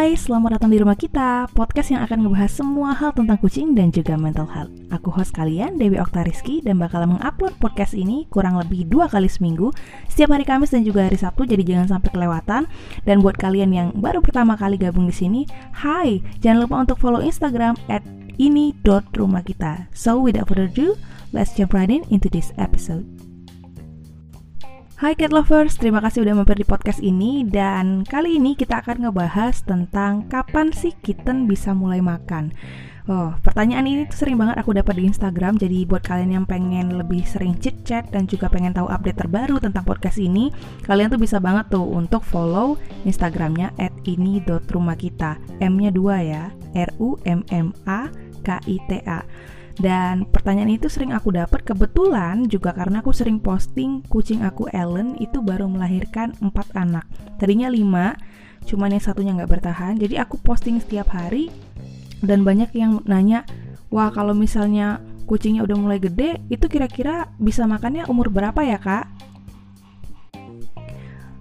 Hai, selamat datang di rumah kita, podcast yang akan ngebahas semua hal tentang kucing dan juga mental health. Aku host kalian, Dewi Oktariski, dan bakal mengupload podcast ini kurang lebih dua kali seminggu, setiap hari Kamis dan juga hari Sabtu, jadi jangan sampai kelewatan. Dan buat kalian yang baru pertama kali gabung di sini, hai, jangan lupa untuk follow Instagram at ini.rumahkita. So, without further ado, let's jump right in into this episode. Hai cat lovers, terima kasih udah mampir di podcast ini dan kali ini kita akan ngebahas tentang kapan sih kitten bisa mulai makan. Oh, pertanyaan ini tuh sering banget aku dapat di Instagram. Jadi buat kalian yang pengen lebih sering chit chat dan juga pengen tahu update terbaru tentang podcast ini, kalian tuh bisa banget tuh untuk follow Instagramnya @ini.rumahkita. M-nya dua ya, R U M M A K I T A. Dan pertanyaan itu sering aku dapat kebetulan juga karena aku sering posting kucing aku Ellen itu baru melahirkan 4 anak. Tadinya 5, cuman yang satunya nggak bertahan. Jadi aku posting setiap hari dan banyak yang nanya, "Wah, kalau misalnya kucingnya udah mulai gede, itu kira-kira bisa makannya umur berapa ya, Kak?"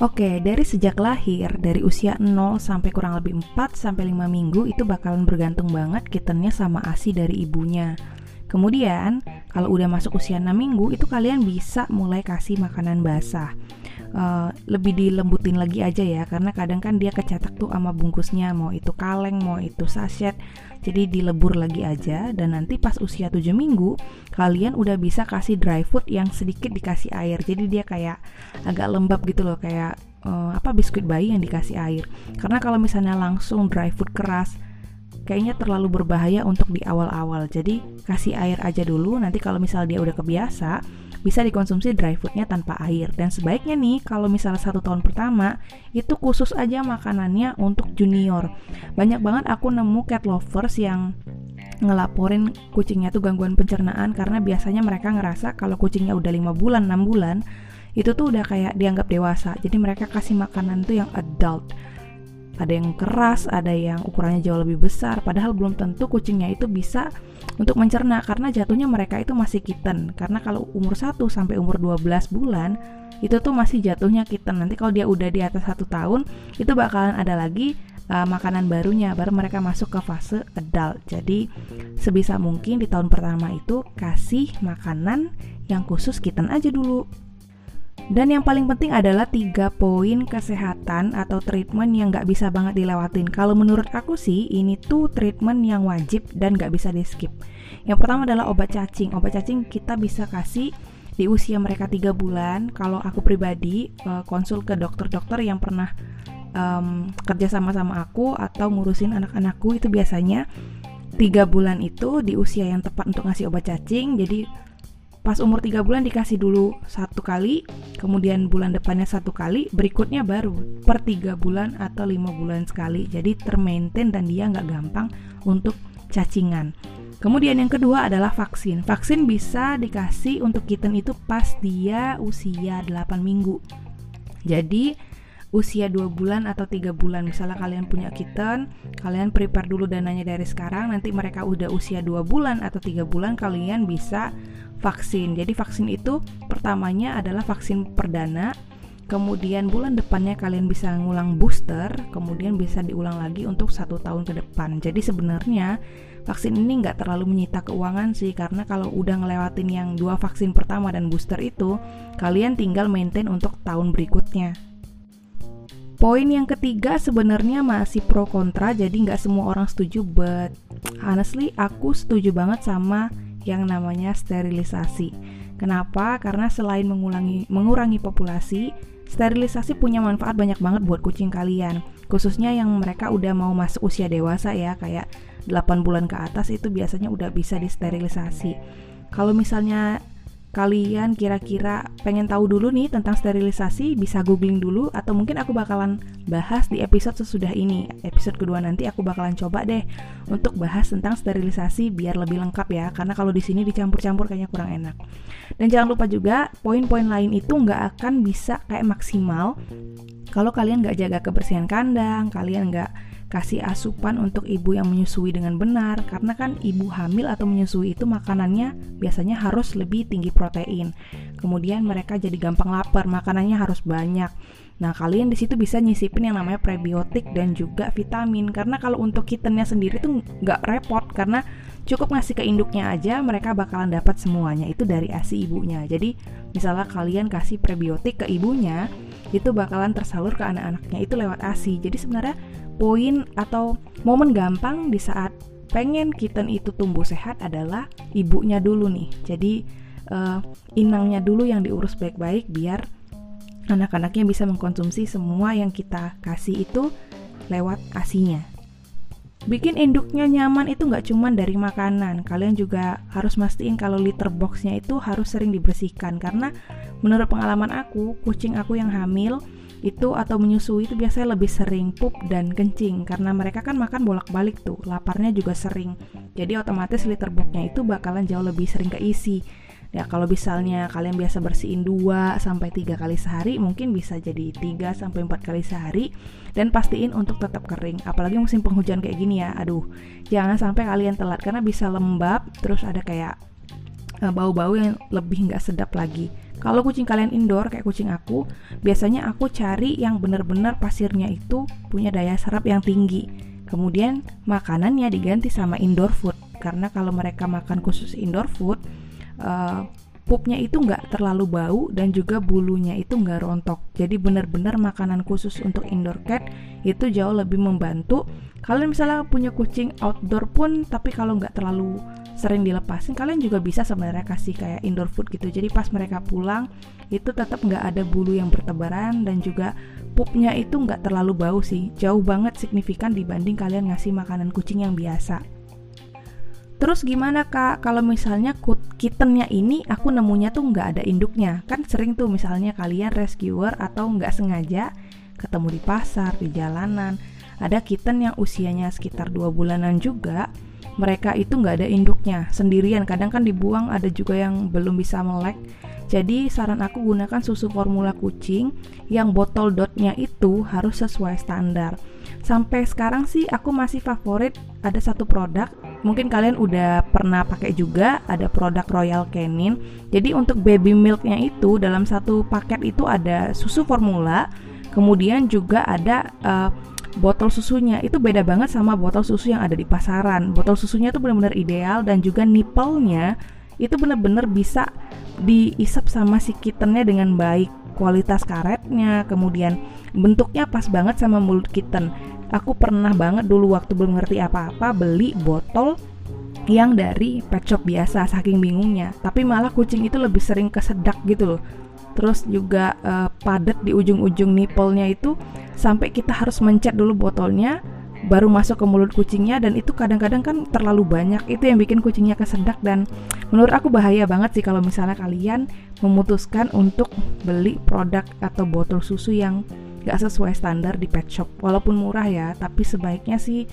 Oke, dari sejak lahir, dari usia 0 sampai kurang lebih 4 sampai 5 minggu itu bakalan bergantung banget kittennya sama ASI dari ibunya. Kemudian, kalau udah masuk usia 6 minggu, itu kalian bisa mulai kasih makanan basah. Uh, lebih dilembutin lagi aja ya, karena kadang kan dia kecetak tuh sama bungkusnya, mau itu kaleng, mau itu sachet. Jadi dilebur lagi aja dan nanti pas usia 7 minggu, kalian udah bisa kasih dry food yang sedikit dikasih air. Jadi dia kayak agak lembab gitu loh, kayak uh, apa biskuit bayi yang dikasih air. Karena kalau misalnya langsung dry food keras, kayaknya terlalu berbahaya untuk di awal-awal. Jadi kasih air aja dulu. Nanti kalau misal dia udah kebiasa, bisa dikonsumsi dry foodnya tanpa air. Dan sebaiknya nih kalau misalnya satu tahun pertama itu khusus aja makanannya untuk junior. Banyak banget aku nemu cat lovers yang ngelaporin kucingnya tuh gangguan pencernaan karena biasanya mereka ngerasa kalau kucingnya udah lima bulan 6 bulan itu tuh udah kayak dianggap dewasa jadi mereka kasih makanan tuh yang adult ada yang keras, ada yang ukurannya jauh lebih besar, padahal belum tentu kucingnya itu bisa untuk mencerna karena jatuhnya mereka itu masih kitten. Karena kalau umur 1 sampai umur 12 bulan itu tuh masih jatuhnya kitten. Nanti kalau dia udah di atas satu tahun itu bakalan ada lagi uh, makanan barunya baru mereka masuk ke fase adult. Jadi sebisa mungkin di tahun pertama itu kasih makanan yang khusus kitten aja dulu. Dan yang paling penting adalah tiga poin kesehatan atau treatment yang nggak bisa banget dilewatin. Kalau menurut aku sih, ini tuh treatment yang wajib dan nggak bisa di skip. Yang pertama adalah obat cacing. Obat cacing kita bisa kasih di usia mereka tiga bulan. Kalau aku pribadi eh, konsul ke dokter-dokter yang pernah um, kerja sama sama aku atau ngurusin anak-anakku itu biasanya tiga bulan itu di usia yang tepat untuk ngasih obat cacing. Jadi pas umur 3 bulan dikasih dulu satu kali kemudian bulan depannya satu kali berikutnya baru per tiga bulan atau lima bulan sekali. Jadi termaintain dan dia nggak gampang untuk cacingan. Kemudian yang kedua adalah vaksin. Vaksin bisa dikasih untuk kitten itu pas dia usia 8 minggu. Jadi usia 2 bulan atau tiga bulan. Misalnya kalian punya kitten kalian prepare dulu dananya dari sekarang. Nanti mereka udah usia 2 bulan atau tiga bulan kalian bisa vaksin. Jadi vaksin itu pertamanya adalah vaksin perdana, kemudian bulan depannya kalian bisa ngulang booster, kemudian bisa diulang lagi untuk satu tahun ke depan. Jadi sebenarnya vaksin ini nggak terlalu menyita keuangan sih, karena kalau udah ngelewatin yang dua vaksin pertama dan booster itu, kalian tinggal maintain untuk tahun berikutnya. Poin yang ketiga sebenarnya masih pro kontra, jadi nggak semua orang setuju, but honestly aku setuju banget sama yang namanya sterilisasi. Kenapa? Karena selain mengulangi, mengurangi populasi, sterilisasi punya manfaat banyak banget buat kucing kalian. Khususnya yang mereka udah mau masuk usia dewasa ya, kayak 8 bulan ke atas itu biasanya udah bisa disterilisasi. Kalau misalnya kalian kira-kira pengen tahu dulu nih tentang sterilisasi, bisa googling dulu atau mungkin aku bakalan bahas di episode sesudah ini. Episode kedua nanti aku bakalan coba deh untuk bahas tentang sterilisasi biar lebih lengkap ya, karena kalau di sini dicampur-campur kayaknya kurang enak. Dan jangan lupa juga poin-poin lain itu nggak akan bisa kayak maksimal kalau kalian nggak jaga kebersihan kandang, kalian nggak kasih asupan untuk ibu yang menyusui dengan benar karena kan ibu hamil atau menyusui itu makanannya biasanya harus lebih tinggi protein kemudian mereka jadi gampang lapar, makanannya harus banyak. Nah, kalian di situ bisa nyisipin yang namanya prebiotik dan juga vitamin. Karena kalau untuk kittennya sendiri tuh nggak repot karena cukup ngasih ke induknya aja mereka bakalan dapat semuanya itu dari ASI ibunya. Jadi, misalnya kalian kasih prebiotik ke ibunya, itu bakalan tersalur ke anak-anaknya itu lewat ASI. Jadi sebenarnya poin atau momen gampang di saat pengen kitten itu tumbuh sehat adalah ibunya dulu nih. Jadi uh, inangnya dulu yang diurus baik-baik biar anak-anaknya bisa mengkonsumsi semua yang kita kasih itu lewat asinya. Bikin induknya nyaman itu nggak cuma dari makanan, kalian juga harus mastiin kalau litter boxnya itu harus sering dibersihkan karena menurut pengalaman aku, kucing aku yang hamil itu atau menyusui itu biasanya lebih sering pup dan kencing karena mereka kan makan bolak-balik tuh, laparnya juga sering. Jadi otomatis litter boxnya itu bakalan jauh lebih sering keisi. Ya kalau misalnya kalian biasa bersihin 2 sampai 3 kali sehari, mungkin bisa jadi 3 sampai 4 kali sehari dan pastiin untuk tetap kering. Apalagi musim penghujan kayak gini ya. Aduh, jangan sampai kalian telat karena bisa lembab terus ada kayak bau-bau yang lebih nggak sedap lagi. Kalau kucing kalian indoor kayak kucing aku, biasanya aku cari yang benar-benar pasirnya itu punya daya serap yang tinggi. Kemudian makanannya diganti sama indoor food karena kalau mereka makan khusus indoor food uh, pupnya itu nggak terlalu bau dan juga bulunya itu nggak rontok. Jadi benar-benar makanan khusus untuk indoor cat itu jauh lebih membantu. Kalian misalnya punya kucing outdoor pun, tapi kalau nggak terlalu sering dilepasin, kalian juga bisa sebenarnya kasih kayak indoor food gitu. Jadi pas mereka pulang itu tetap nggak ada bulu yang bertebaran dan juga pupnya itu nggak terlalu bau sih. Jauh banget signifikan dibanding kalian ngasih makanan kucing yang biasa. Terus gimana kak kalau misalnya kittennya ini aku nemunya tuh nggak ada induknya Kan sering tuh misalnya kalian rescuer atau nggak sengaja ketemu di pasar, di jalanan Ada kitten yang usianya sekitar dua bulanan juga Mereka itu nggak ada induknya sendirian. Kadang kan dibuang ada juga yang belum bisa melek. Jadi saran aku gunakan susu formula kucing yang botol dotnya itu harus sesuai standar. Sampai sekarang sih aku masih favorit ada satu produk. Mungkin kalian udah pernah pakai juga ada produk Royal Canin. Jadi untuk baby milknya itu dalam satu paket itu ada susu formula kemudian juga ada uh, botol susunya. Itu beda banget sama botol susu yang ada di pasaran. Botol susunya itu benar-benar ideal dan juga nipple-nya itu benar-benar bisa diisap sama si kittennya dengan baik. Kualitas karetnya kemudian bentuknya pas banget sama mulut kitten. Aku pernah banget dulu waktu belum ngerti apa-apa beli botol yang dari pet shop biasa saking bingungnya. Tapi malah kucing itu lebih sering kesedak gitu loh. Terus juga uh, padat di ujung-ujung nipolnya itu sampai kita harus mencet dulu botolnya baru masuk ke mulut kucingnya dan itu kadang-kadang kan terlalu banyak. Itu yang bikin kucingnya kesedak dan menurut aku bahaya banget sih kalau misalnya kalian memutuskan untuk beli produk atau botol susu yang gak sesuai standar di pet shop. Walaupun murah ya tapi sebaiknya sih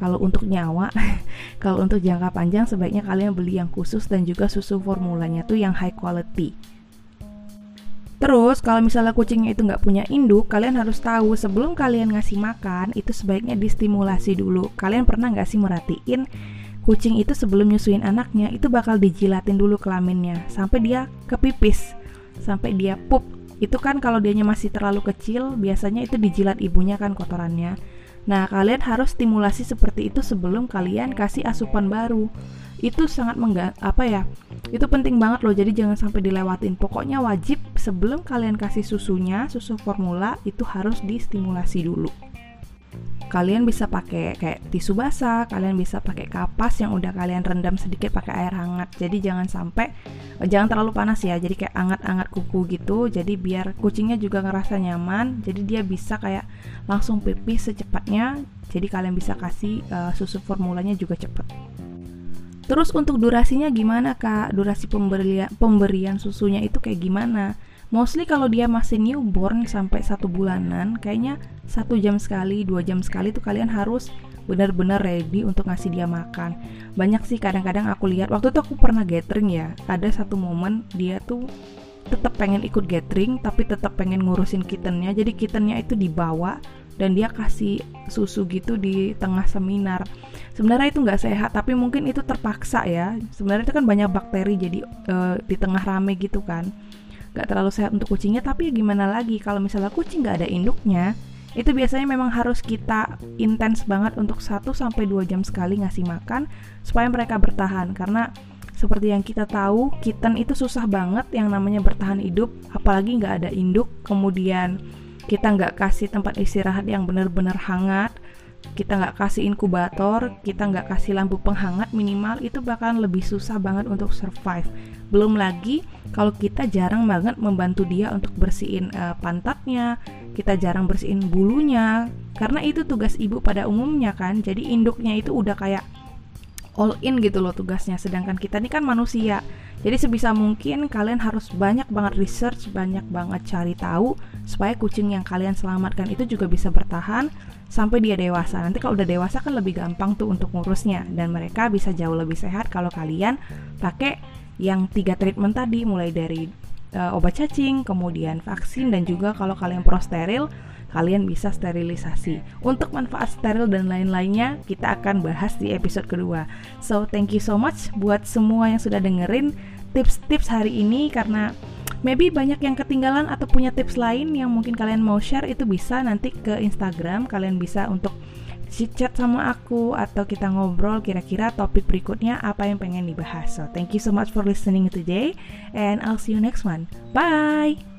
kalau untuk nyawa kalau untuk jangka panjang sebaiknya kalian beli yang khusus dan juga susu formulanya tuh yang high quality Terus kalau misalnya kucingnya itu nggak punya induk, kalian harus tahu sebelum kalian ngasih makan itu sebaiknya distimulasi dulu. Kalian pernah nggak sih merhatiin kucing itu sebelum nyusuin anaknya itu bakal dijilatin dulu kelaminnya sampai dia kepipis, sampai dia pup. Itu kan kalau dianya masih terlalu kecil biasanya itu dijilat ibunya kan kotorannya. Nah kalian harus stimulasi seperti itu sebelum kalian kasih asupan baru itu sangat mengga apa ya itu penting banget loh jadi jangan sampai dilewatin pokoknya wajib sebelum kalian kasih susunya susu formula itu harus distimulasi dulu kalian bisa pakai kayak tisu basah, kalian bisa pakai kapas yang udah kalian rendam sedikit pakai air hangat. Jadi jangan sampai jangan terlalu panas ya. Jadi kayak anget-anget kuku gitu. Jadi biar kucingnya juga ngerasa nyaman. Jadi dia bisa kayak langsung pipis secepatnya. Jadi kalian bisa kasih uh, susu formulanya juga cepet. Terus untuk durasinya gimana kak? Durasi pemberian pemberian susunya itu kayak gimana? mostly kalau dia masih newborn sampai satu bulanan kayaknya satu jam sekali dua jam sekali tuh kalian harus benar-benar ready untuk ngasih dia makan banyak sih kadang-kadang aku lihat waktu itu aku pernah gathering ya ada satu momen dia tuh tetap pengen ikut gathering tapi tetap pengen ngurusin kittennya jadi kittennya itu dibawa dan dia kasih susu gitu di tengah seminar. Sebenarnya itu nggak sehat tapi mungkin itu terpaksa ya. Sebenarnya itu kan banyak bakteri jadi uh, di tengah rame gitu kan. Nggak terlalu sehat untuk kucingnya tapi ya gimana lagi? Kalau misalnya kucing nggak ada induknya itu biasanya memang harus kita intens banget untuk 1 sampai 2 jam sekali ngasih makan supaya mereka bertahan. Karena seperti yang kita tahu, kitten itu susah banget yang namanya bertahan hidup, apalagi nggak ada induk, kemudian kita nggak kasih tempat istirahat yang benar-benar hangat, kita nggak kasih inkubator, kita nggak kasih lampu penghangat minimal, itu bakalan lebih susah banget untuk survive. Belum lagi kalau kita jarang banget membantu dia untuk bersihin uh, pantatnya, kita jarang bersihin bulunya, karena itu tugas ibu pada umumnya kan. Jadi induknya itu udah kayak all in gitu loh tugasnya. Sedangkan kita ini kan manusia. Jadi sebisa mungkin kalian harus banyak banget research banyak banget cari tahu supaya kucing yang kalian selamatkan itu juga bisa bertahan sampai dia dewasa. Nanti kalau udah dewasa kan lebih gampang tuh untuk ngurusnya dan mereka bisa jauh lebih sehat kalau kalian pakai yang tiga treatment tadi mulai dari uh, obat cacing kemudian vaksin dan juga kalau kalian pro steril kalian bisa sterilisasi. Untuk manfaat steril dan lain-lainnya, kita akan bahas di episode kedua. So, thank you so much buat semua yang sudah dengerin tips-tips hari ini karena maybe banyak yang ketinggalan atau punya tips lain yang mungkin kalian mau share itu bisa nanti ke Instagram kalian bisa untuk chat sama aku atau kita ngobrol kira-kira topik berikutnya apa yang pengen dibahas. So, thank you so much for listening today and I'll see you next one. Bye.